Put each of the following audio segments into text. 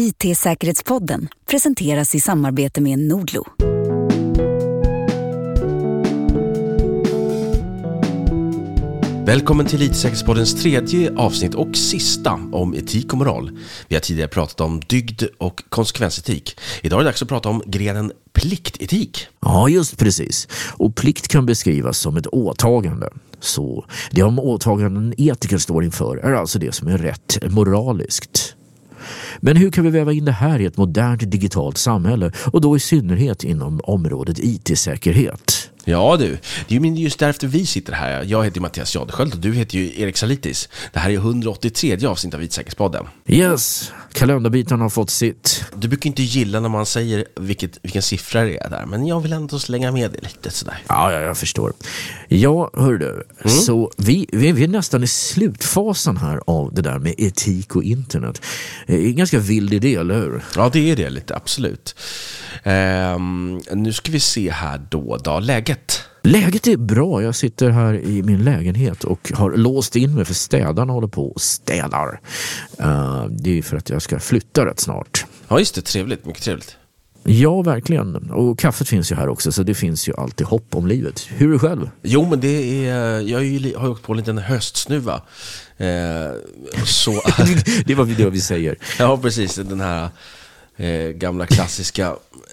IT-säkerhetspodden presenteras i samarbete med Nordlo. Välkommen till IT-säkerhetspoddens tredje avsnitt och sista om etik och moral. Vi har tidigare pratat om dygd och konsekvensetik. Idag är det dags att prata om grenen pliktetik. Ja, just precis. Och plikt kan beskrivas som ett åtagande. Så det om åtaganden etiker står inför är alltså det som är rätt moraliskt. Men hur kan vi väva in det här i ett modernt digitalt samhälle och då i synnerhet inom området IT-säkerhet? Ja du, det är ju just därför vi sitter här. Jag heter Mattias Jadesköld och du heter ju Erik Salitis. Det här är 183 avsnitt av IT-säkerhetspodden. Yes, kalenderbitarna har fått sitt. Du brukar inte gilla när man säger vilket, vilken siffra det är där, men jag vill ändå slänga med det lite sådär. Ja, ja jag förstår. Ja, hör du, mm. så vi, vi, vi är nästan i slutfasen här av det där med etik och internet. Det är en ganska vild idé, eller hur? Ja, det är det lite, absolut. Ehm, nu ska vi se här då, då. Läget? Läget är bra. Jag sitter här i min lägenhet och har låst in mig för städarna håller på och städar. Uh, det är för att jag ska flytta rätt snart. Ja, just det. Trevligt. Mycket trevligt. Ja, verkligen. Och kaffet finns ju här också, så det finns ju alltid hopp om livet. Hur är det själv? Jo, men det är... Jag har ju åkt på en liten höstsnuva. Eh, så... det var det vi säger. Ja, precis. Den här eh, gamla klassiska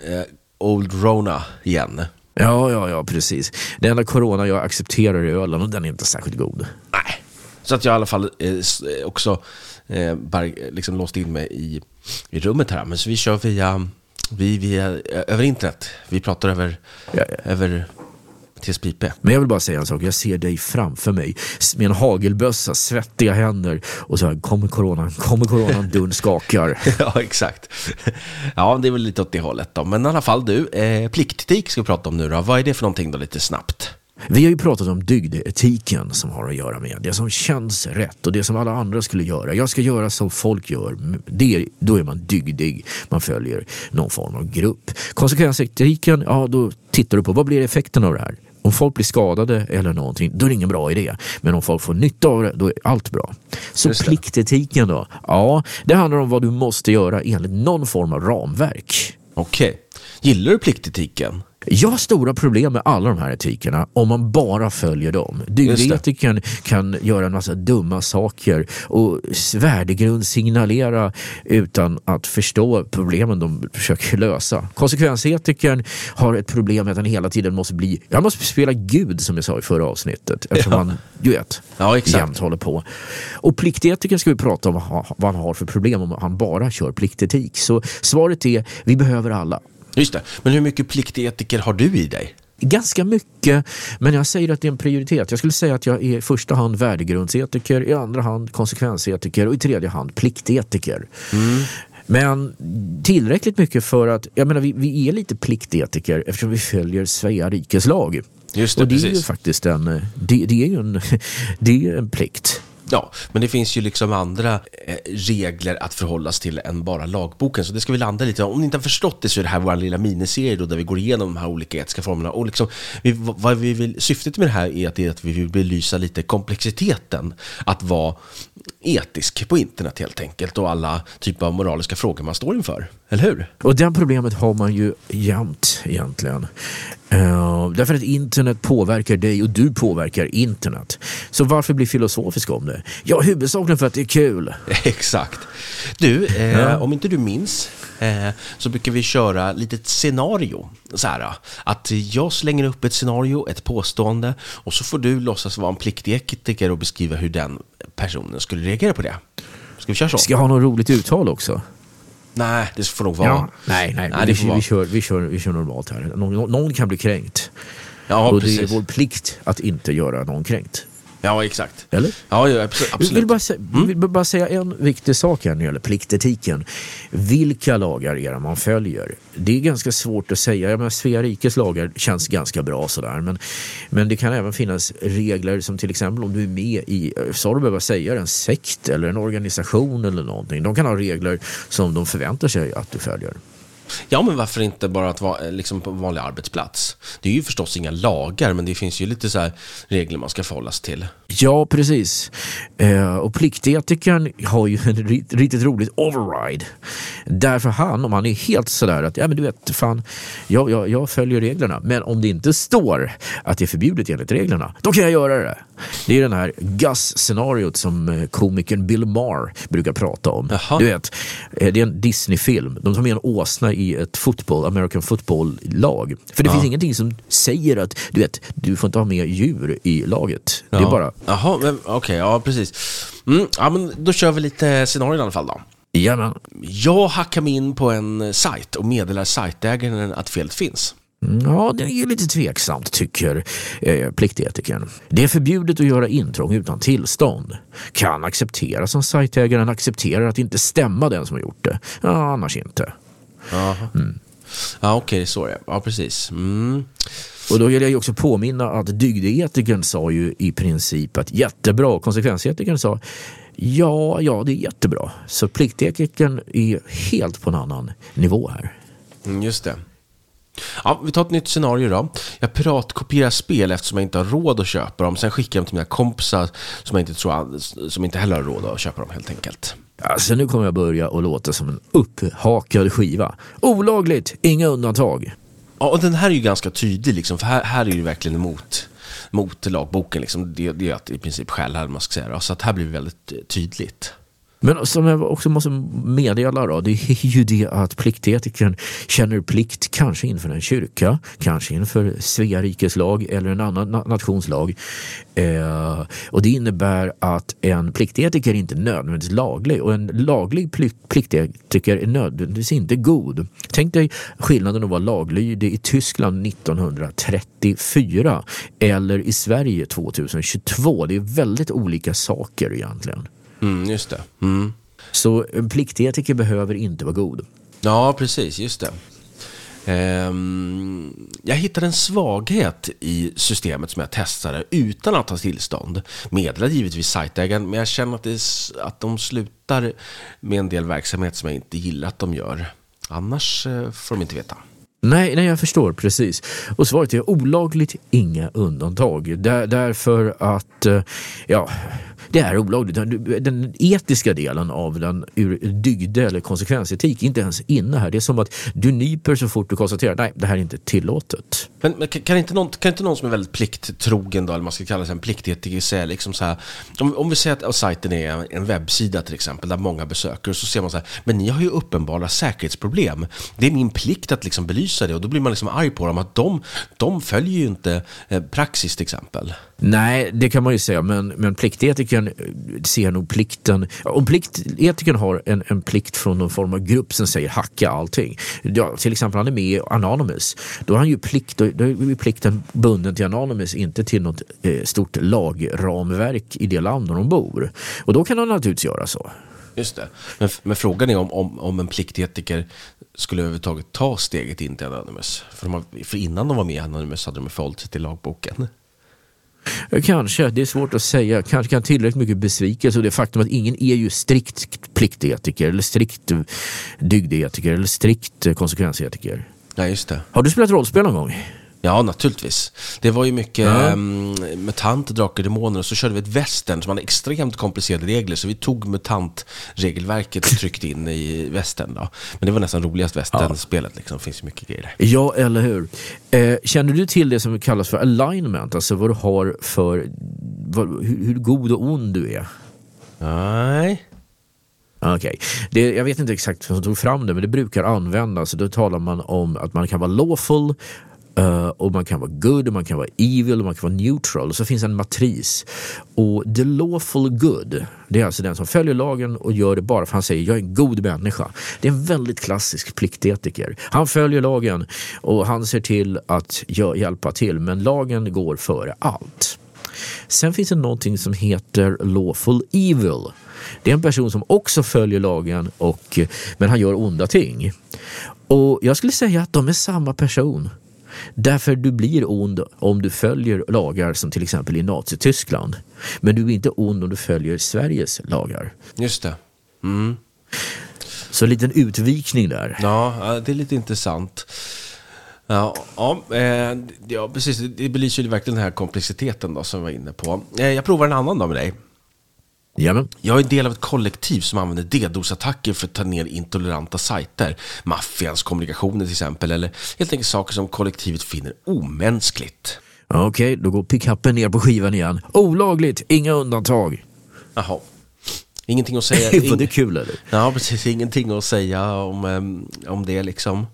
eh, Old Rona igen. Ja, ja, ja, precis. Det enda corona jag accepterar är ölen och den är inte särskilt god. Nej, så att jag i alla fall eh, också eh, bara liksom låst in mig i, i rummet här. Men så vi kör via, vi, via över internet. Vi pratar över, ja, ja. över TSPP. Men jag vill bara säga en sak. Jag ser dig framför mig med en hagelbössa, svettiga händer och så här, kommer coronan, kommer coronan, dörren skakar. ja, exakt. Ja, det är väl lite åt det hållet då. Men i alla fall du, eh, pliktetik ska vi prata om nu då. Vad är det för någonting då, lite snabbt? Vi har ju pratat om dygdetiken som har att göra med det som känns rätt och det som alla andra skulle göra. Jag ska göra som folk gör. Det, då är man dygdig. Man följer någon form av grupp. Konsekvensetiken, ja då tittar du på vad blir effekten av det här? Om folk blir skadade eller någonting, då är det ingen bra idé. Men om folk får nytta av det, då är allt bra. Så pliktetiken då? Ja, det handlar om vad du måste göra enligt någon form av ramverk. Okej. Okay. Gillar du pliktetiken? Jag har stora problem med alla de här etikerna om man bara följer dem. Dygdetikern kan göra en massa dumma saker och värdegrund signalera utan att förstå problemen de försöker lösa. Konsekvensetikern har ett problem med att han hela tiden måste bli, jag måste spela Gud som jag sa i förra avsnittet eftersom ja. han, du vet, ja, jämt håller på. Och pliktetikern ska vi prata om vad han har för problem om han bara kör pliktetik. Så svaret är, vi behöver alla. Just det. Men hur mycket pliktetiker har du i dig? Ganska mycket, men jag säger att det är en prioritet. Jag skulle säga att jag är i första hand värdegrundsetiker, i andra hand konsekvensetiker och i tredje hand pliktetiker. Mm. Men tillräckligt mycket för att, jag menar vi, vi är lite pliktetiker eftersom vi följer Svea rikes lag. Just det, och det precis. är ju faktiskt en, det, det är ju en, det är en plikt. Ja, men det finns ju liksom andra eh, regler att förhålla sig till än bara lagboken. Så det ska vi landa lite Om ni inte har förstått det så är det här vår lilla miniserie då, där vi går igenom de här olika etiska formerna. Och liksom, vi, vad vi vill, syftet med det här är att, är att vi vill belysa lite komplexiteten att vara etisk på internet helt enkelt och alla typer av moraliska frågor man står inför. Eller hur? Och det problemet har man ju jämt egentligen. Uh, därför att internet påverkar dig och du påverkar internet. Så varför bli filosofisk om det? Ja, huvudsakligen för att det är kul. Exakt. Du, eh, ja. om inte du minns eh, så brukar vi köra lite scenario. Så här, att jag slänger upp ett scenario, ett påstående och så får du låtsas vara en pliktig etiker och beskriva hur den personen skulle reagera på det. Ska vi köra så? Ska jag ha något roligt uttal också? Nej, det får nog vara... Ja, nej, nej, nej vi, vi, kör, vi, kör, vi kör normalt här. Någon, någon kan bli kränkt. Ja, och precis. det är vår plikt att inte göra någon kränkt. Ja, exakt. Eller? Ja, ja absolut. Jag vill bara, säga, mm. vill bara säga en viktig sak här när det gäller pliktetiken. Vilka lagar är det man följer? Det är ganska svårt att säga. Jag menar, Svea rikes lagar känns ganska bra sådär. Men, men det kan även finnas regler som till exempel om du är med i, sa du behöva säga en sekt eller en organisation eller någonting. De kan ha regler som de förväntar sig att du följer. Ja, men varför inte bara att vara liksom på en vanlig arbetsplats? Det är ju förstås inga lagar, men det finns ju lite så här regler man ska förhålla sig till. Ja, precis. Eh, och pliktetikern har ju en riktigt roligt override. Därför han, om han är helt sådär att, ja men du vet, fan, jag, jag, jag följer reglerna. Men om det inte står att det är förbjudet enligt reglerna, då kan jag göra det. Det är den här Gus-scenariot som eh, komikern Bill Maher brukar prata om. Jaha. Du vet, eh, det är en Disney-film. De tar med en åsna i ett football, American football-lag. För det Ja. finns ingenting som säger att du vet, du får inte ha med djur i laget. Det är Ja. bara, Jaha, okej, ja precis. Mm, ja, men då kör vi lite scenarion i alla fall då. ja men, Jag hackar mig in på en sajt och meddelar sajtägaren att felet finns. Ja, det är lite tveksamt tycker eh, pliktetikern. Det är förbjudet att göra intrång utan tillstånd. Kan accepteras om sajtägaren accepterar att inte stämma den som har gjort det. Ja, annars inte. Jaha. Ja, okej, så är det. Ja, precis. Mm. Och då vill jag också påminna att dygdetikern sa ju i princip att jättebra. Konsekvensetikern sa ja, ja, det är jättebra. Så pliktetikern är helt på en annan nivå här. Mm, just det. Ja, vi tar ett nytt scenario då. Jag piratkopierar spel eftersom jag inte har råd att köpa dem. Sen skickar jag dem till mina kompisar som jag inte tror, som inte heller har råd att köpa dem helt enkelt. Alltså nu kommer jag börja och låta som en upphakad skiva. Olagligt, inga undantag. Ja, och den här är ju ganska tydlig, liksom, för här, här är det ju verkligen emot mot lagboken. Liksom. Det, det är att i princip skäl man ska säga. Så att här blir det väldigt tydligt. Men som jag också måste meddela då, det är ju det att pliktetikern känner plikt kanske inför en kyrka, kanske inför Svea rikes lag eller en annan na- nations lag. Eh, och det innebär att en pliktetiker inte är nödvändigtvis laglig och en laglig pliktetiker är nödvändigtvis inte god. Tänk dig skillnaden att vara laglydig i Tyskland 1934 eller i Sverige 2022. Det är väldigt olika saker egentligen. Mm, just det. Mm. Så en pliktetiker behöver inte vara god. Ja, precis. Just det. Ehm, jag hittade en svaghet i systemet som jag testade utan att ha tillstånd. Meddelade givetvis sajtägaren, men jag känner att, är att de slutar med en del verksamhet som jag inte gillar att de gör. Annars eh, får de inte veta. Nej, nej, jag förstår precis. Och svaret är olagligt, inga undantag. Där, därför att, eh, ja, det är olagligt. Den- Den etiska delen av den ur dygde eller konsekvensetik är inte ens inne här. Det är som att du nyper så fort du konstaterar nej, det här är inte tillåtet. Men, men kan, inte någon, kan inte någon som är väldigt plikttrogen då, eller man ska kalla sig en pliktetiker, säga liksom så här, om, om vi säger att sajten är en webbsida till exempel, där många besöker, så ser man så här, men ni har ju uppenbara säkerhetsproblem. Det är min plikt att liksom belysa det, och då blir man liksom arg på dem, att de, de följer ju inte eh, praxis till exempel. Nej, det kan man ju säga, men, men pliktetikern ser nog plikten... Om pliktetikern har en, en plikt från någon form av grupp som säger hacka allting. Ja, till exempel han är med i Anonymous. Då har han ju plikt, då, då är ju plikten bunden till Anonymous, inte till något eh, stort lagramverk i det land där de bor. Och då kan han naturligtvis göra så. Just det. Men, men frågan är om, om, om en pliktetiker skulle överhuvudtaget ta steget in till Anonymous. För, de har, för innan de var med i Anonymous hade de förhållit sig till lagboken. Kanske, det är svårt att säga. Kanske kan tillräckligt mycket besvikelse och det faktum att ingen är ju strikt pliktetiker eller strikt dygdetiker eller strikt konsekvensetiker. Ja, just det. Har du spelat rollspel någon gång? Ja, naturligtvis. Det var ju mycket Ja. um, MUTANT, Drakar, Demoner och så körde vi ett västern som hade extremt komplicerade regler så vi tog MUTANT-regelverket och tryckte in i västern. Då. Men det var nästan roligast västern-spelet, liksom. det finns ju mycket grejer där. Ja, eller hur? Eh, känner du till det som kallas för alignment? Alltså vad du har för... Vad, hur, hur god och ond du är? Nej. Okej, Det- jag vet inte exakt vem som tog fram det men det brukar användas. Då talar man om att man kan vara lawful Uh, och man kan vara good, och man kan vara evil och man kan vara neutral. Och så finns en matris. Och the lawful good, det är alltså den som följer lagen och gör det bara för att han säger jag är en god människa. Det är en väldigt klassisk pliktetiker. Han följer lagen och han ser till att hjälpa till men lagen går före allt. Sen finns det någonting som heter lawful evil. Det är en person som också följer lagen och, men han gör onda ting. Och jag skulle säga att de är samma person. Därför du blir ond om du följer lagar som till exempel i Nazityskland. Men du är inte ond om du följer Sveriges lagar. Just det. Mm. Så en liten utvikning där. Ja, det är lite intressant. Ja, ja, eh, ja precis. Det belyser ju verkligen den här komplexiteten då, som vi var inne på. Eh, jag provar en annan då med dig. Jamen. Jag är del av ett kollektiv som använder DDoS-attacker för att ta ner intoleranta sajter. Maffians kommunikationer till exempel, eller helt enkelt saker som kollektivet finner omänskligt. Okej, okay, då går pickuppen ner på skivan igen. Olagligt, inga undantag. Jaha. Ingenting att säga. Var det kul eller? Ja, precis. Ingenting att säga om, om det liksom.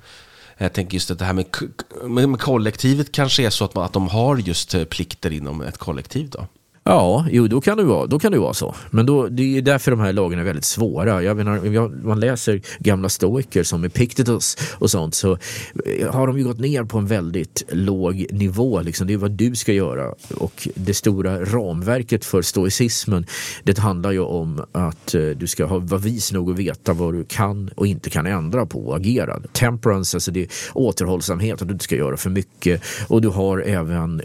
Jag tänker just att det här med, med, kollektivet kanske är så att, man, att de har just eh, plikter inom ett kollektiv då. Ja, jo, då kan det vara, då kan det vara så. Men då, det är därför de här lagen är väldigt svåra. Jag menar, man läser gamla stoiker som Epictetus och sånt så eh, har de ju gått ner på en väldigt låg nivå. Liksom. Det är vad du ska göra. Och det stora ramverket för stoicismen det handlar ju om att eh, du ska ha, vara vis nog att veta vad du kan och inte kan ändra på och agera. Temperance, alltså det är återhållsamhet, att du inte ska göra för mycket. Och du har även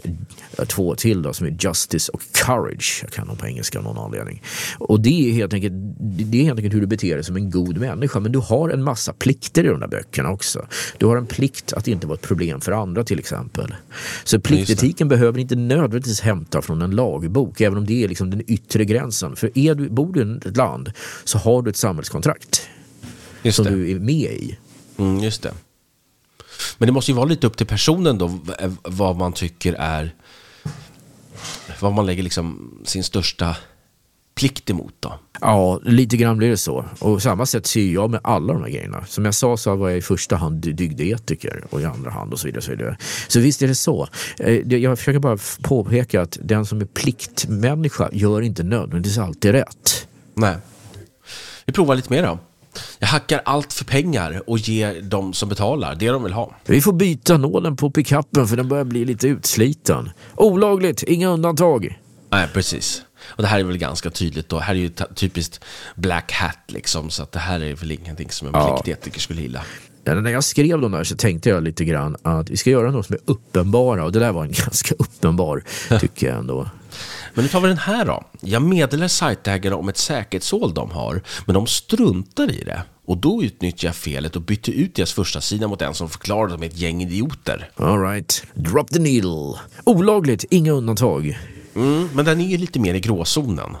eh, två till då, som är justice och courage. Jag kan dem på engelska av någon anledning. Och det är, helt enkelt, det är helt enkelt hur du beter dig som en god människa. Men du har en massa plikter i de där böckerna också. Du har en plikt att inte vara ett problem för andra till exempel. Så pliktetiken behöver inte nödvändigtvis hämta från en lagbok, även om det är liksom den yttre gränsen. För är du, bor du i ett land så har du ett samhällskontrakt just som det. du är med i. Mm, just det. Men det måste ju vara lite upp till personen då, vad man tycker är vad man lägger liksom sin största plikt emot då. Ja, lite grann blir det så. Och samma sätt ser jag med alla de här grejerna. Som jag sa så var jag i första hand dygdetiker och i andra hand och så vidare. Så, vidare. så visst är det så. Eh, jag försöker bara påpeka att den som är pliktmänniska gör inte nödvändigtvis alltid rätt. Nej. Vi provar lite mer då. Jag hackar allt för pengar och ger de som betalar det de vill ha. Vi får byta nålen på pickuppen för den börjar bli lite utsliten. Olagligt, inga undantag. Nej, precis. Och det här är väl ganska tydligt då. Här är ju typiskt black hat liksom. Så att det här är väl ingenting som en ja. pliktetiker skulle gilla. Ja, när jag skrev de där så tänkte jag lite grann att vi ska göra något som är uppenbara och det där var en ganska uppenbar, tycker jag ändå. Men nu tar vi den här då. Jag meddelar sajtägarna om ett säkerhetshål de har, men de struntar i det. Och då utnyttjar jag felet och bytte ut deras första sida mot en som förklarade att de är ett gäng idioter. Alright, drop the needle. Olagligt, inga undantag. Mm, men den är ju lite mer i gråzonen.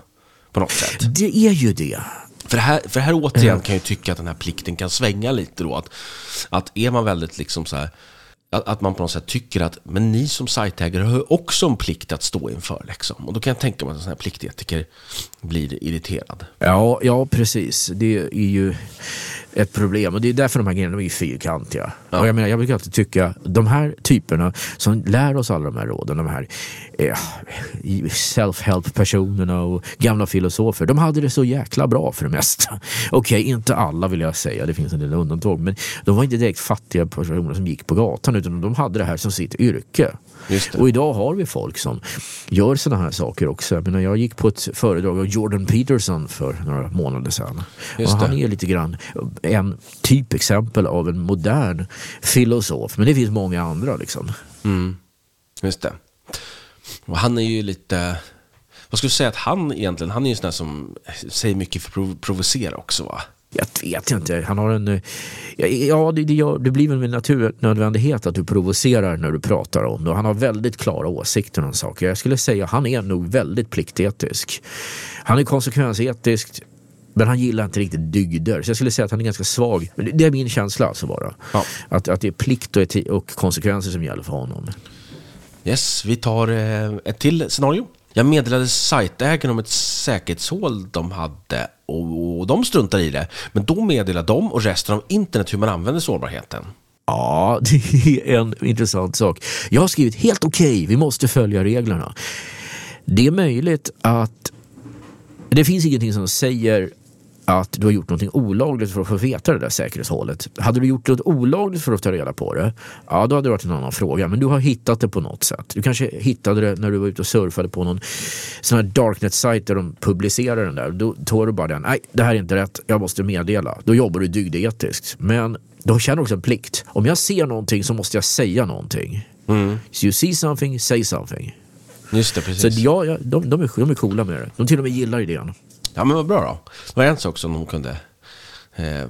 På något sätt. Det är ju det. För här, för här återigen kan jag tycka att den här plikten kan svänga lite då. Att, att är man väldigt liksom så här att, man på något sätt tycker att men ni som sajtägare har också en plikt att stå inför. Liksom. Och då kan jag tänka mig att en sån här pliktetiker blir irriterad. Ja, ja, precis. Det är ju ett problem och det är därför de här grejerna är fyrkantiga. Ja. Och jag, menar, jag brukar alltid tycka de här typerna som lär oss alla de här råden, de här eh, self-help personerna och gamla filosofer, de hade det så jäkla bra för det mesta. Okej, okay, inte alla vill jag säga, det finns en del undantag, men de var inte direkt fattiga personer som gick på gatan utan de hade det här som sitt yrke. Och idag har vi folk som gör sådana här saker också. Jag, menar, jag gick på ett föredrag av Jordan Peterson för några månader sedan. och han är lite grann en typexempel av en modern filosof. Men det finns många andra liksom. Mm. Just det. Och han är ju lite... Vad skulle du säga att han egentligen, han är ju en sån där som säger mycket för att provocera också va? Jag vet inte. Han har en... Ja, det, det, det blir väl en naturnödvändighet att du provocerar när du pratar om det. Han har väldigt klara åsikter om saker. Jag skulle säga att han är nog väldigt pliktetisk. Han är konsekvensetisk. Men han gillar inte riktigt dygder. Så jag skulle säga att han är ganska svag. Det är min känsla alltså bara. Ja. Att, att det är plikt och, och konsekvenser som gäller för honom. Yes, vi tar eh, ett till scenario. Jag meddelade sajtägaren om ett säkerhetshål de hade och de struntar i det. Men då meddelar de och resten av internet hur man använder sårbarheten. Ja, det är en intressant sak. Jag har skrivit helt okej, okay, vi måste följa reglerna. Det är möjligt att det finns ingenting som säger att du har gjort något olagligt för att få veta det där säkerhetshålet. Hade du gjort något olagligt för att ta reda på det, ja då hade det varit en annan fråga. Men du har hittat det på något sätt. Du kanske hittade det när du var ute och surfade på någon sån här darknet-sajt där de publicerar den där. Då tar du bara den, nej det här är inte rätt, jag måste meddela. Då jobbar du dygdetiskt. Men du känner också en plikt. Om jag ser någonting så måste jag säga någonting. Mm. So you see something, say something. Just det, precis. Så ja, ja de, de, är, de är coola med det. De till och med gillar idén. Ja men vad bra då. Det var en sak som hon kunde Eh,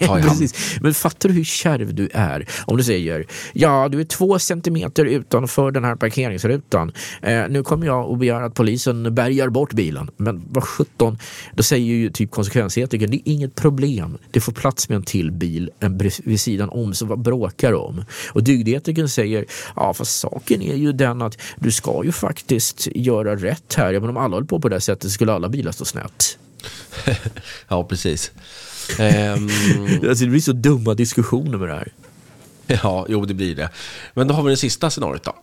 Precis. Men fattar du hur kärv du är? Om du säger ja, du är två centimeter utanför den här parkeringsrutan. Eh, nu kommer jag och begär att polisen bärgar bort bilen. Men vad sjutton, då säger ju typ konsekvensetikern det är inget problem. Det får plats med en till bil en vid sidan om, så vad bråkar du om? Och dygdetikern säger ja, fast saken är ju den att du ska ju faktiskt göra rätt här. Ja, men om alla höll på på det sättet skulle alla bilar stå snett. ja, precis. Um... alltså, det blir så dumma diskussioner med det här. Ja, jo det blir det. Men då har vi det sista scenariot då.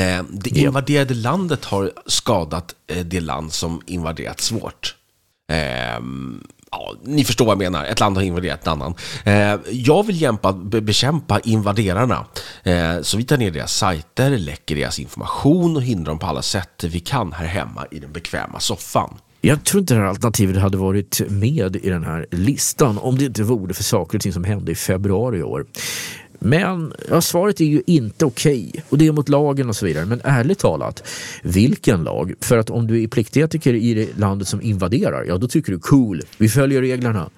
Eh, det invaderade landet har skadat eh, det land som invaderat svårt. Eh, ja, ni förstår vad jag menar, ett land har invaderat ett annat. Eh, jag vill hjälpa, be bekämpa invaderarna. Eh, så vi tar ner deras sajter, läcker deras information och hindrar dem på alla sätt vi kan här hemma i den bekväma soffan. Jag tror inte det här alternativet hade varit med i den här listan om det inte vore för saker och ting som hände i februari i år. Men ja, svaret är ju inte okej okay. och det är mot lagen och så vidare. Men ärligt talat, vilken lag? För att om du är pliktetiker i det landet som invaderar, ja då tycker du cool, vi följer reglerna.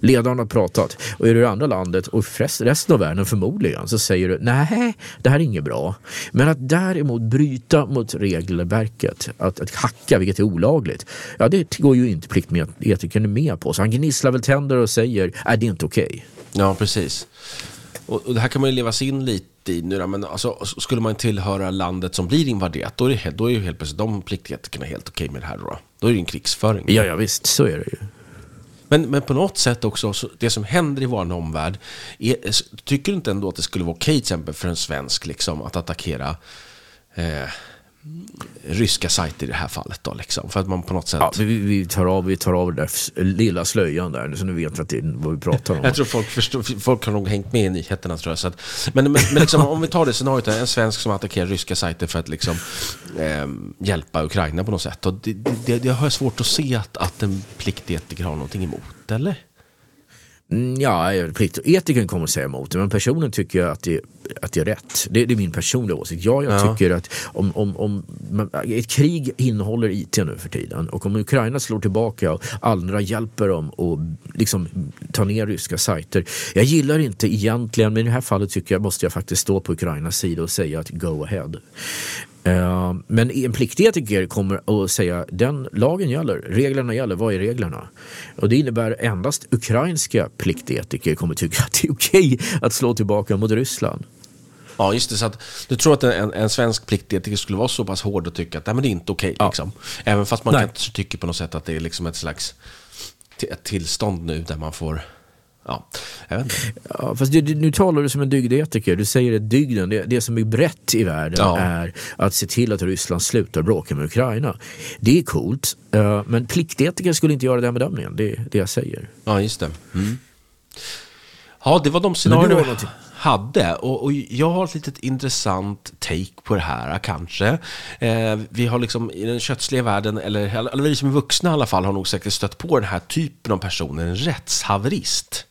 Ledaren har pratat. Och är du i andra landet och resten av världen förmodligen så säger du nej, det här är inget bra. Men att däremot bryta mot regelverket, att, att hacka, vilket är olagligt, ja det går ju inte pliktetikern med på. Så han gnisslar väl tänder och säger, nej det är inte okej. Okay. Ja, precis. Och, och, det här kan man ju leva sig in lite i nu då, men alltså, skulle man tillhöra landet som blir invaderat, då är, det, då är ju helt plötsligt de pliktetikerna helt okej okay med det här då. Då är det en krigsföring. Ja, ja visst, så är det ju. Men, men på något sätt också, det som händer i vår omvärld, är, tycker du inte ändå att det skulle vara okej till exempel för en svensk liksom, att attackera eh, ryska sajter i det här fallet då liksom. För att man på något sätt... Ja, vi, vi, tar av, vi tar av den där lilla slöjan där så nu vet vi att det är vad vi pratar om. Jag tror folk, förstår, folk har nog hängt med i nyheterna tror jag. Så att, men men, men liksom, om vi tar det scenariot, en svensk som attackerar ryska sajter för att liksom, eh, hjälpa Ukraina på något sätt. Och det, det, det har jag svårt att se att, att en pliktetiker har någonting emot, eller? Mm, ja, etikern kommer att säga emot det, men personen tycker att det, att det är rätt. Det, det är min personliga åsikt. Ja, jag ja. tycker att om, om, om ett krig innehåller IT nu för tiden och om Ukraina slår tillbaka och andra hjälper dem att liksom ta ner ryska sajter. Jag gillar inte egentligen, men i det här fallet tycker jag måste jag faktiskt stå på Ukrainas sida och säga att go ahead. Uh, men en pliktetiker kommer att säga den lagen gäller, reglerna gäller, vad är reglerna? Och det innebär endast ukrainska pliktetiker kommer tycka att det är okej att slå tillbaka mot Ryssland. Ja, just det. Så att, du tror att en, en svensk pliktetiker skulle vara så pass hård och tycka att nej, men det är inte okej. Okay, ja. liksom. Även fast man kanske tycker på något sätt att det är liksom ett slags ett tillstånd nu där man får Ja, jag vet inte. Ja, fast du, nu talar du som en dygdetiker. Du säger att dygden, det, det som är brett i världen ja. är att se till att Ryssland slutar bråka med Ukraina. Det är coolt, uh, men pliktetiker skulle inte göra den bedömningen. Det är det jag säger. Ja, just det. Mm. Ja, det var de scenarier vi hade. Och, och, jag har ett litet intressant take på det här kanske. Eh, vi har liksom i den kötsliga världen, eller, eller vi som är vuxna i alla fall, har nog säkert stött på den här typen av personer, en rättshaverist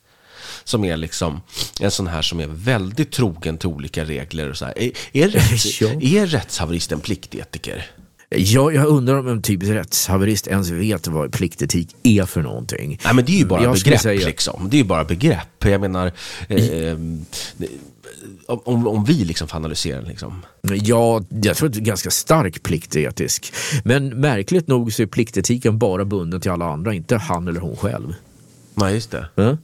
som är liksom en sån här som är väldigt trogen till olika regler och så här. Är, är, rätts, är rättshaverist en pliktetiker? Ja, jag undrar om en typisk rättshaverist ens vet vad pliktetik är för någonting. Nej, men det är ju bara jag begrepp säga... liksom. Det är ju bara begrepp. Jag menar, eh, om, om vi liksom får analysera liksom. Ja, jag tror att det är ganska stark pliktetisk. Men märkligt nog så är pliktetiken bara bunden till alla andra, inte han eller hon själv. Nej, just det. Mm?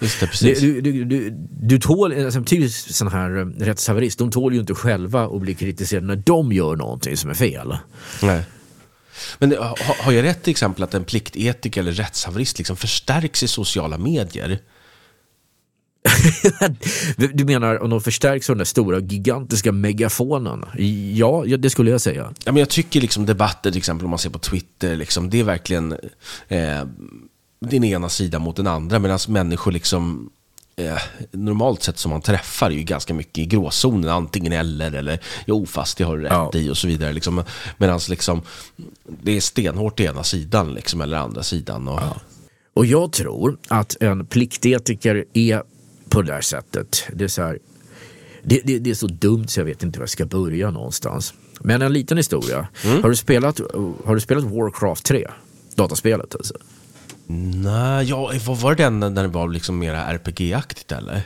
Just det, precis. Du, du, du, du tål, alltså, typiskt sån här eh, rättshaverist, de tål ju inte själva att bli kritiserade när de gör någonting som är fel. Nej. Men eh, har, har jag rätt till exempel att en pliktetiker eller rättshaverist liksom förstärks i sociala medier? du menar om de förstärks av den där stora gigantiska megafonen? Ja, ja, det skulle jag säga. Ja, men jag tycker liksom debatter, till exempel om man ser på Twitter, liksom, det är verkligen eh, din ena sida mot den andra. Medan människor liksom eh, normalt sett som man träffar är ju ganska mycket i gråzonen, antingen eller eller jo fast det har du rätt ja. i och så vidare. Liksom. Medan liksom, det är stenhårt i ena sidan liksom, eller andra sidan. Och... Ja. och jag tror att en pliktetiker är på det där sättet. Det är, så här, det, det, det, är så dumt så jag vet inte var jag ska börja någonstans. Men en liten historia. Mm. Har, du spelat, har du spelat Warcraft 3? Dataspelet alltså? Nej, ja, vad var det den när det var liksom mera RPG-aktigt eller?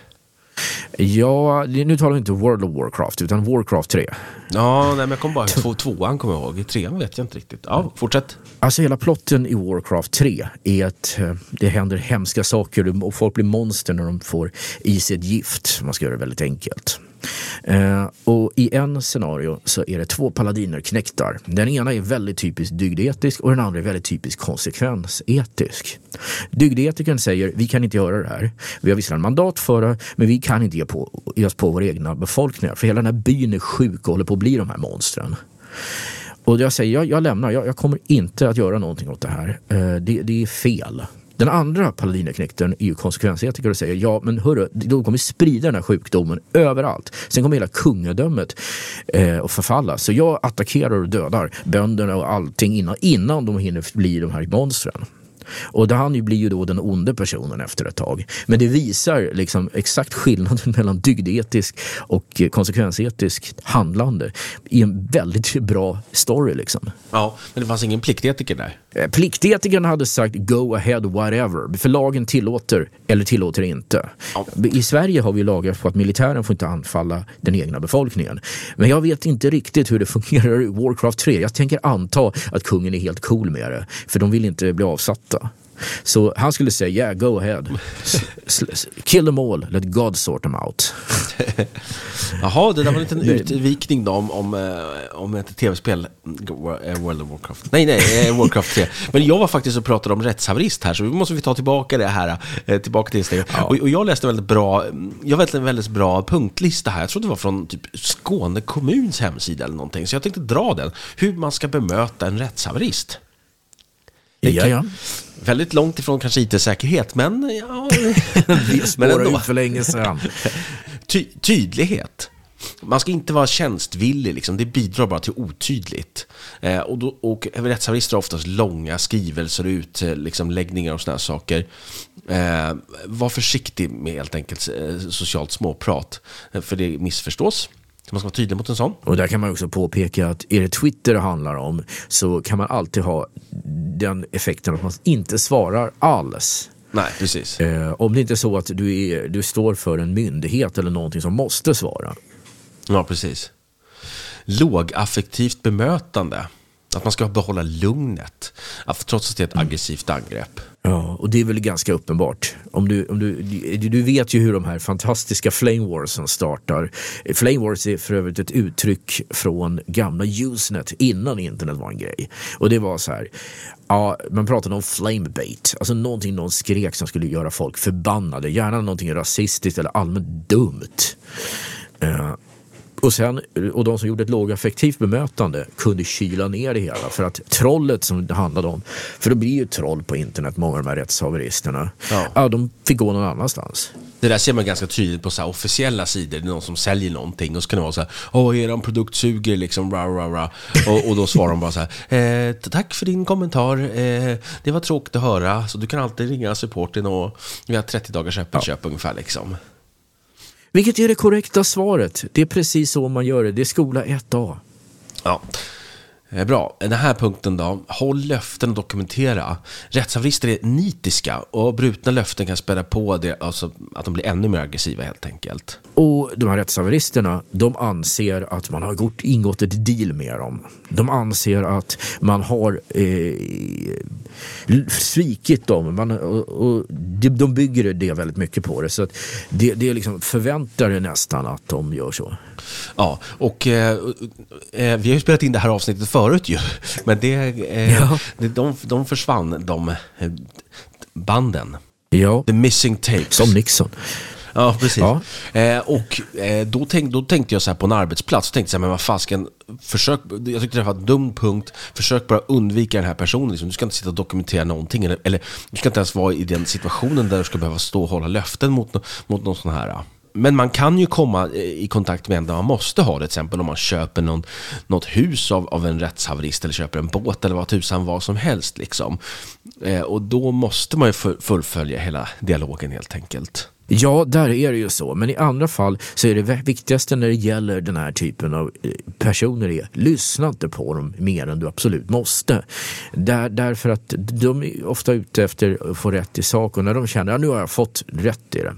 Ja, nu talar vi inte World of Warcraft utan Warcraft 3. Ja, nej, men jag kommer bara ihåg tvåan, kommer jag ihåg. Trean vet jag inte riktigt. Ja, fortsätt. Alltså hela plotten i Warcraft 3 är att eh, det händer hemska saker och folk blir monster när de får i sig ett gift. Man ska göra det väldigt enkelt. Eh, och i en scenario så är det två paladinerknektar. Den ena är väldigt typiskt dygdetisk och den andra är väldigt typiskt konsekvensetisk. Dygdetikern säger vi kan inte göra det här. Vi har visserligen mandat för det men vi kan inte ge, på, ge oss på våra egna befolkningar för hela den här byn är sjuk och håller på att bli de här monstren. Och jag säger, jag, jag lämnar, jag, jag, kommer inte att göra någonting åt det här. Eh, det, det är fel. Den andra Paladinaknekten är ju konsekvensetiker och säger ja men hörru, de kommer sprida den här sjukdomen överallt. Sen kommer hela kungadömet eh, att förfalla. Så jag attackerar och dödar bönderna och allting innan, innan de hinner bli de här monstren. Och han blir ju då den onde personen efter ett tag. Men det visar liksom exakt skillnaden mellan dygdetisk och eh, konsekvensetisk handlande i en väldigt bra story. Liksom. Ja, men det fanns ingen pliktetiker där? Eh, pliktetikern hade sagt go ahead whatever, för lagen tillåter eller tillåter inte. Ja. I Sverige har vi lagar på att militären får inte anfalla den egna befolkningen. Men jag vet inte riktigt hur det fungerar i Warcraft 3. Jag tänker anta att kungen är helt cool med det, för de vill inte bli avsatta. Så han skulle säga yeah, go ahead. Kill them all, let God sort them out. Jaha, det där var en liten utvikning då om, om, eh, om ett tv-spel, eh, World of Warcraft. Nej, nej, eh, Warcraft 3. Men jag var faktiskt och pratade om rättshaverist här, så vi måste vi ta tillbaka det här, tillbaka till Instagram. Ja. Och, och, jag läste en väldigt bra, jag läste en väldigt bra punktlista här. Jag tror det var från typ Skåne kommuns hemsida eller någonting, så jag tänkte dra den. Hur man ska bemöta en rättshaverist. Ja, ja. Väldigt långt ifrån kanske IT-säkerhet, men ja. Vi spårade ut för länge sedan. Ty tydlighet. Man ska inte vara tjänstvillig, liksom. det bidrar bara till otydligt. Eh, och, då, och rättshaverister har oftast långa skrivelser och utläggningar och sådana saker. Eh, var försiktig med helt enkelt eh, socialt småprat, eh, för det missförstås. Man ska vara tydlig mot en sån. Och där kan man också påpeka att är det Twitter det handlar om så kan man alltid ha den effekten att man inte svarar alls. Nej, precis. Eh, om det inte är så att du, är, du står för en myndighet eller någonting som måste svara. Ja, precis. Lågaffektivt bemötande. Att man ska behålla lugnet, trots att det är ett aggressivt angrepp. Ja, och det är väl ganska uppenbart. Om du, om du, du vet ju hur de här fantastiska Flame Warsen startar. Flame Wars är för övrigt ett uttryck från gamla Usenet innan internet var en grej. Och det var så här, ja, man pratade om flame bait, alltså någonting någon skrek som skulle göra folk förbannade. Gärna någonting rasistiskt eller allmänt dumt. Uh, och, sen, och de som gjorde ett lågaffektivt bemötande kunde kyla ner det hela. För att trollet som det handlade om, för det blir ju troll på internet, många av de här rättshaveristerna, ja. ja. de fick gå någon annanstans. Det där ser man ganska tydligt på så officiella sidor. Det är någon som säljer någonting och så kan det vara så här, åh, eran produkt suger liksom, ra, ra, ra. Och, och då svarar de bara så här, eh, tack för din kommentar, eh, det var tråkigt att höra, så du kan alltid ringa supporten och vi har 30 dagars öppet ja. köp ungefär liksom. Vilket är det korrekta svaret? Det är precis så man gör det. Det är skola 1A. Ja. Eh, bra. Den här punkten då. Håll löften och dokumentera. Rättshaverister är nitiska och brutna löften kan späda på det, alltså att de blir ännu mer aggressiva helt enkelt. Och de här rättshaveristerna, de anser att man har ingått ett deal med dem. De anser att man har eh, svikit dem. Man, och, och de bygger det väldigt mycket på det. Så att det, det liksom förväntar det nästan att de gör så. Ja, och eh, eh, vi har ju spelat in det här avsnittet förut ju. Men det, eh, ja. de, de försvann, de eh, banden. Ja. The missing tapes. Som Nixon. Ja, precis. Ja. Eh, och eh, då, tänk, då tänkte jag så här på en arbetsplats, tänkte jag, men vad fasken, försök, jag tyckte det var en dum punkt, försök bara undvika den här personen. Liksom. Du ska inte sitta och dokumentera någonting, eller, eller du ska inte ens vara i den situationen där du ska behöva stå och hålla löften mot, mot någon sån här men man kan ju komma eh, i kontakt med en där man måste ha det, till exempel om man köper någon, något hus av, av en rättshaverist eller köper en båt eller vad tusan vad som helst. Liksom. Eh, och då måste man ju fullfölja hela dialogen helt enkelt. Ja, där är det ju så. Men i andra fall så är det viktigaste när det gäller den här typen av eh, personer är lyssna inte på dem mer än du absolut måste. Där, därför att de är ofta ute efter att få rätt i sak och när de känner att ja, nu har jag fått rätt i det.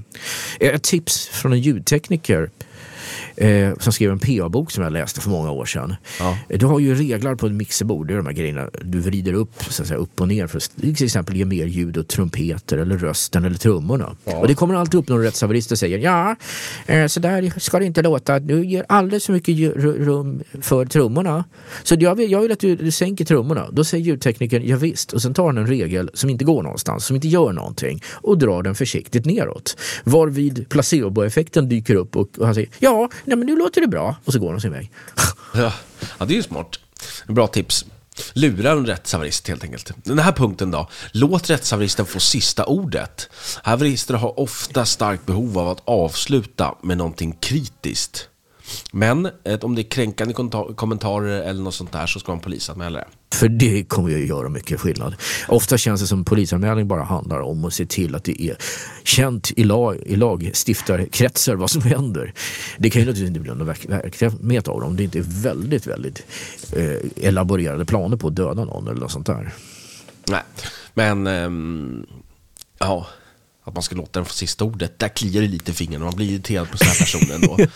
Ett tips från en ljudtekniker eh, som skrev en PA-bok som jag läste för många år sedan. Ja. Du har ju reglar på ett mixerbord, det är de här grejerna du vrider upp, så att säga, upp och ner för att till exempel ge mer ljud åt trumpeter eller rösten eller trummorna. Ja. Och det kommer alltid upp någon rättshaverist och säger ja, eh, så där ska det inte låta. Du ger alldeles för mycket rum för trummorna. Så jag vill, jag vill att du, du sänker trummorna. Då säger ljudteknikern ja, visst och sen tar han en regel som inte går någonstans, som inte gör någonting och drar den försiktigt neråt. Varvid placeboeffekten dyker upp och, och han säger ja, nej men nu låter det bra. Och så går de sin väg. ja, ja, det är ju smart. Bra tips. Lura en rättshaverist helt enkelt. Den här punkten då. Låt rättshaveristen få sista ordet. Haverister har ofta starkt behov av att avsluta med någonting kritiskt. Men om det är kränkande kommentarer eller något sånt där så ska man polisanmäla det. För det kommer ju göra mycket skillnad. Ofta känns det som polisanmälning bara handlar om att se till att det är känt i, lag, i lagstiftarkretsar vad som händer. Det kan ju naturligtvis inte bli någon verksamhet av. Det är inte väldigt, väldigt eh, elaborerade planer på att döda någon eller något sånt där. Nej, men um, ja att man ska låta den få sista ordet. Där kliar det lite i fingrarna, man blir irriterad på sådana här personer ändå.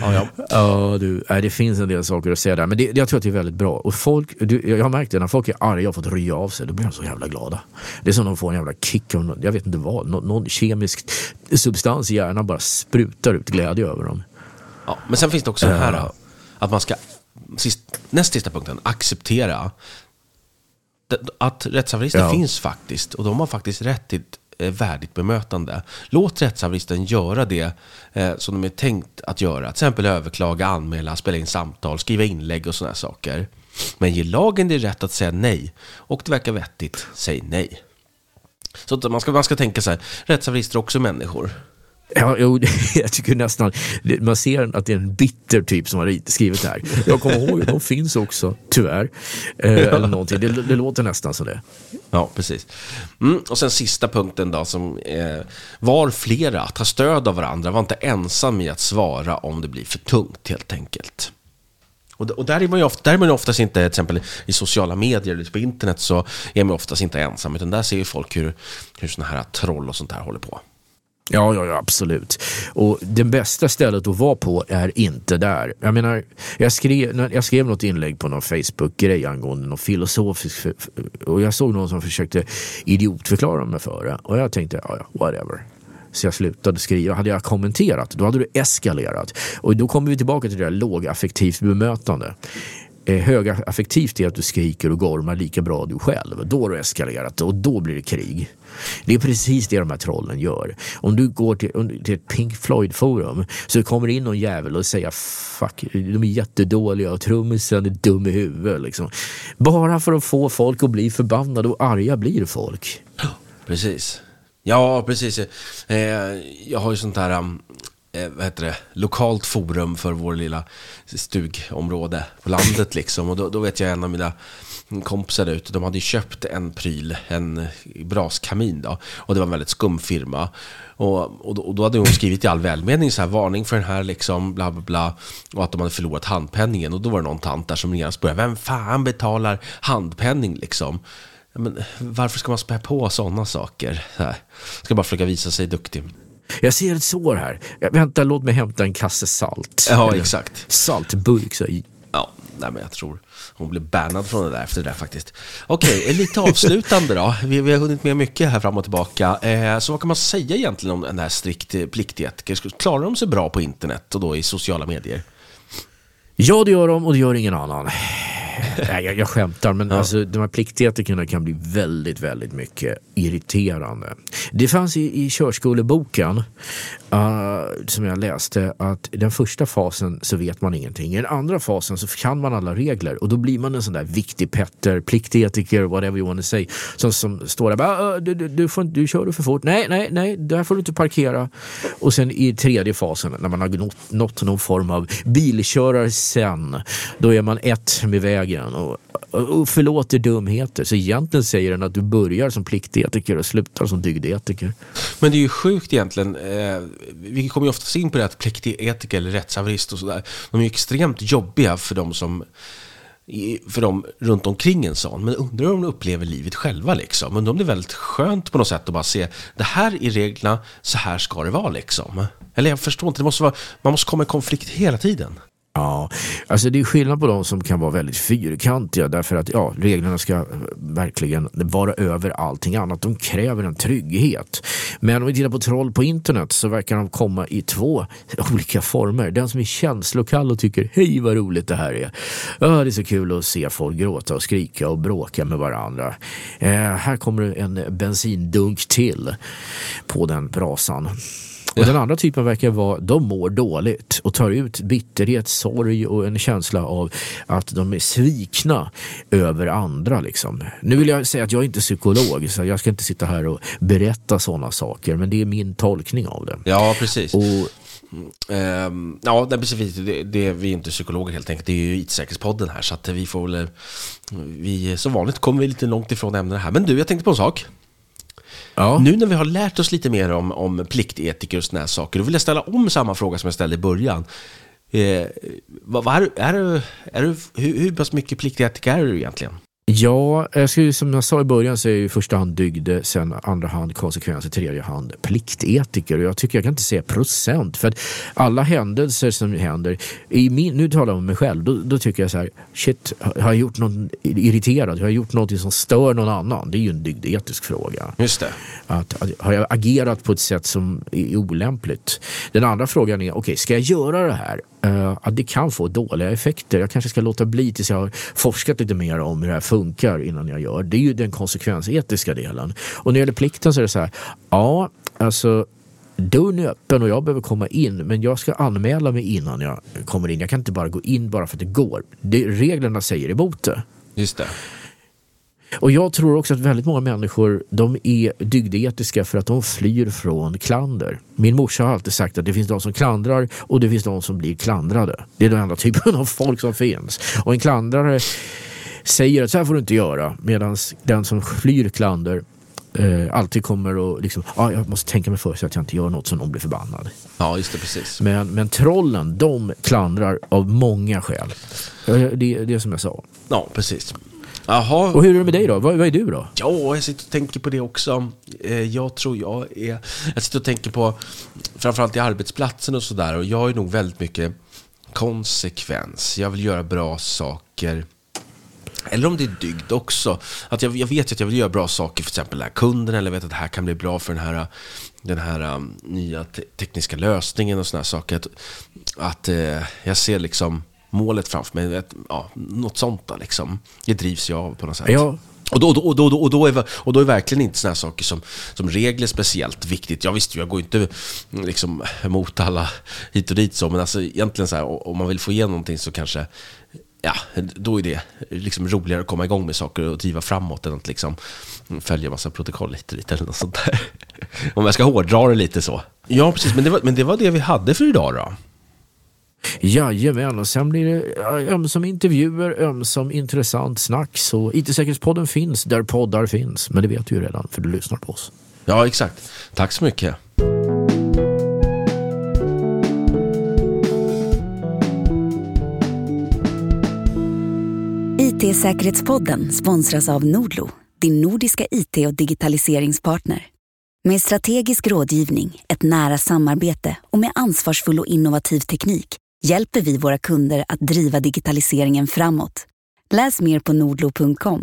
ja, ja. ja du, det finns en del saker att säga där, men det, jag tror att det är väldigt bra. Och folk, du, jag har märkt det, när folk är arga och fått rya av sig, då blir de så jävla glada. Det är som de får en jävla kick av, jag vet inte vad, någon, någon kemisk substans i hjärnan bara sprutar ut glädje över dem. Ja, men sen finns det också uh, det här, att man ska, sist, näst sista punkten, acceptera att rättshaverister ja. finns faktiskt och de har faktiskt rätt till Eh, värdigt bemötande. Låt rättshaveristen göra det eh, som de är tänkt att göra. Till exempel överklaga, anmäla, spela in samtal, skriva inlägg och sådana saker. Men ge lagen det rätt att säga nej. Och det verkar vettigt, säg nej. Så man ska, man ska tänka så här, rättshaverister är också människor. Ja, jag tycker nästan, man ser att det är en bitter typ som har skrivit det här. Jag kommer ihåg, de finns också, tyvärr. Eh, eller någonting. Det, det, låter nästan som det. Ja, precis. Mm, och sen sista punkten då, som eh, var flera, ta stöd av varandra, var inte ensam i att svara om det blir för tungt helt enkelt. Och, och där är man ju ofta, där är man oftast inte, till exempel i sociala medier eller på internet, så är man oftast inte ensam, utan där ser ju folk hur, hur sådana här troll och sånt här håller på. Ja, ja, ja, absolut. Och det bästa stället att vara på är inte där. Jag menar, jag skrev, jag skrev något inlägg på någon Facebook-grej angående något filosofiskt och jag såg någon som försökte idiotförklara mig för det och jag tänkte, ja, ja, whatever. Så jag slutade skriva. Hade jag kommenterat, då hade det eskalerat. Och då kommer vi tillbaka till det där lågaffektivt bemötande eh, högaffektivt är att du skriker och gormar lika bra du själv. Då har du eskalerat och då blir det krig. Det är precis det de här trollen gör. Om du går till, till ett Pink Floyd-forum så kommer det in någon jävel och säger fuck, de är jättedåliga och trummisen är dum i huvudet. Liksom. Bara för att få folk att bli förbannade och arga blir folk. Precis. Ja, precis. Eh, jag har ju sånt här um, eh, vad heter det, lokalt forum för vår lilla stugområde på landet liksom. Och då, då vet jag en av mina kompisar ute, de hade köpt en pryl, en braskamin då. Och det var en väldigt skum firma. Och, och, då, och då hade hon skrivit i all välmening så här, varning för den här liksom, bla bla bla. Och att de hade förlorat handpenningen. Och då var det någon tant där som genast började, vem fan betalar handpenning liksom? Men varför ska man spä på sådana saker? Så här. Ska bara försöka visa sig duktig. Jag ser ett sår här. Vänta, låt mig hämta en kasse salt. Ja, exakt. Saltburk. Så. Ja, nej, men jag tror hon blev bannad från det där efter det där faktiskt. Okej, okay, lite avslutande då. Vi, vi, har hunnit med mycket här fram och tillbaka. Eh, så vad kan man säga egentligen om den här strikt pliktetiker? Klarar de sig bra på internet och då i sociala medier? Ja, det gör de och det gör ingen annan. Nej, jag, jag skämtar, men ja. alltså, de här pliktetikerna kan bli väldigt, väldigt mycket irriterande. Det fanns i, i körskoleboken uh, som jag läste att den första fasen så vet man ingenting. I den andra fasen så kan man alla regler och då blir man en sån där viktig petter, pliktetiker, whatever you want to say, som, som står där bara, du, du, du, får, du kör du för fort, nej, nej, nej, där får du inte parkera. Och sen i tredje fasen när man har nått, nått någon form av bilkörar sen, då är man ett med vägen och och förlåter dumheter. Så egentligen säger den att du börjar som pliktetiker och slutar som dygdetiker. Men det är ju sjukt egentligen. Eh, vi kommer ju oftast in på det att pliktetiker eller rättshaverist och sådär, de är ju extremt jobbiga för de som för dem runt omkring en sån. Men undrar om de upplever livet själva liksom. Undrar om det är väldigt skönt på något sätt att bara se det här är reglerna, så här ska det vara liksom. Eller jag förstår inte, det måste vara, man måste komma i konflikt hela tiden. Ja, alltså det är skillnad på de som kan vara väldigt fyrkantiga därför att ja, reglerna ska eh, verkligen vara över allting annat. De kräver en trygghet. Men om vi tittar på troll på internet så verkar de komma i två olika former. Den som är känslokall och tycker hej vad roligt det här är. Ja, det är så kul att se folk gråta och skrika och bråka med varandra. Eh, här kommer en bensindunk till på den brasan. Och den andra typen verkar vara, de mår dåligt och tar ut bitterhet, sorg och en känsla av att de är svikna över andra. Liksom. Nu vill jag säga att jag är inte psykolog, så jag ska inte sitta här och berätta sådana saker, men det är min tolkning av det. Ja, precis. Och, Um, ja, det, precis. Det, det, vi är inte psykologer helt enkelt. Det är ju IT-säkerhetspodden här. Så att vi får väl... Vi, som vanligt kommer vi lite långt ifrån ämnena här. Men du, jag tänkte på en sak. Ja. Nu när vi har lärt oss lite mer om, om pliktetiker och sådana här saker, då vill jag ställa om samma fråga som jag ställde i början. Eh, vad, vad är, är, är, är, hur, hur pass mycket pliktetiker är du egentligen? Ja, jag skulle, som jag sa i början så är jag i första hand dygde, sen andra hand konsekvens, i tredje hand pliktetiker. Och jag tycker jag kan inte säga procent för att alla händelser som händer, i min, nu talar jag om mig själv, då, då tycker jag så här, shit, har jag gjort något irriterad? Har jag gjort något som stör någon annan? Det är ju en dygdetisk fråga. Just det. Att, att, har jag agerat på ett sätt som är olämpligt? Den andra frågan är, okej, okay, ska jag göra det här? Eh, att det kan få dåliga effekter. Jag kanske ska låta bli tills jag har forskat lite mer om hur det här funkar innan jag gör. Det är ju den konsekvensetiska delen. Och när det gäller plikten så är det så här, ja, alltså dörren är öppen och jag behöver komma in men jag ska anmäla mig innan jag kommer in. Jag kan inte bara gå in bara för att det går. Det, reglerna säger emot det. Just det. Och jag tror också att väldigt många människor de är dygdetiska för att de flyr från klander. Min morsa har alltid sagt att det finns de som klandrar och det finns de som blir klandrade. Det är den enda typen av folk som finns. Och en klandrare säger att så här får du inte göra medan den som flyr klander eh, alltid kommer att liksom, ah, jag måste tänka mig för så att jag inte gör något som någon blir förbannad. Ja, just det, precis. Men, men trollen, de klandrar av många skäl. Det är det som jag sa. Ja, precis. Jaha. Och hur är det med dig då? Vad, vad, är du då? Ja, jag sitter och tänker på det också. Eh, jag tror jag är... Jag sitter och tänker på framförallt i arbetsplatsen och sådär. Och jag är nog väldigt mycket konsekvens. Jag vill göra bra saker. Eller om det är dygd också. Att jag, jag vet att jag vill göra bra saker för exempel den här kunden. Eller jag vet att det här kan bli bra för den här, den här um, nya te tekniska lösningen och sådana saker. Att, att uh, jag ser liksom målet framför mig. Ett, ja, något sånt där liksom. Det drivs jag av på något sätt. Ja. Och då, och, då, och, då är, och då är verkligen inte sådana saker som, som regler speciellt viktigt. Jag visste ju, jag går inte liksom emot alla hit och dit så, men alltså egentligen så här, om man vill få igenom någonting så kanske ja, då är det liksom roligare att komma igång med saker och driva framåt än att liksom följa massa protokoll lite, lite eller något sånt där. Om jag ska hårdra det lite så. Ja, precis. Men det var, men det, var det vi hade för idag då. Jajamän, och sen blir det ömsom intervjuer, ömsom intressant snack. Så IT-säkerhetspodden finns där poddar finns. Men det vet du ju redan, för du lyssnar på oss. Ja, exakt. Tack så mycket. IT-säkerhetspodden sponsras av Nordlo, din nordiska IT och digitaliseringspartner. Med strategisk rådgivning, ett nära samarbete och med ansvarsfull och innovativ teknik hjälper vi våra kunder att driva digitaliseringen framåt. Läs mer på nordlo.com.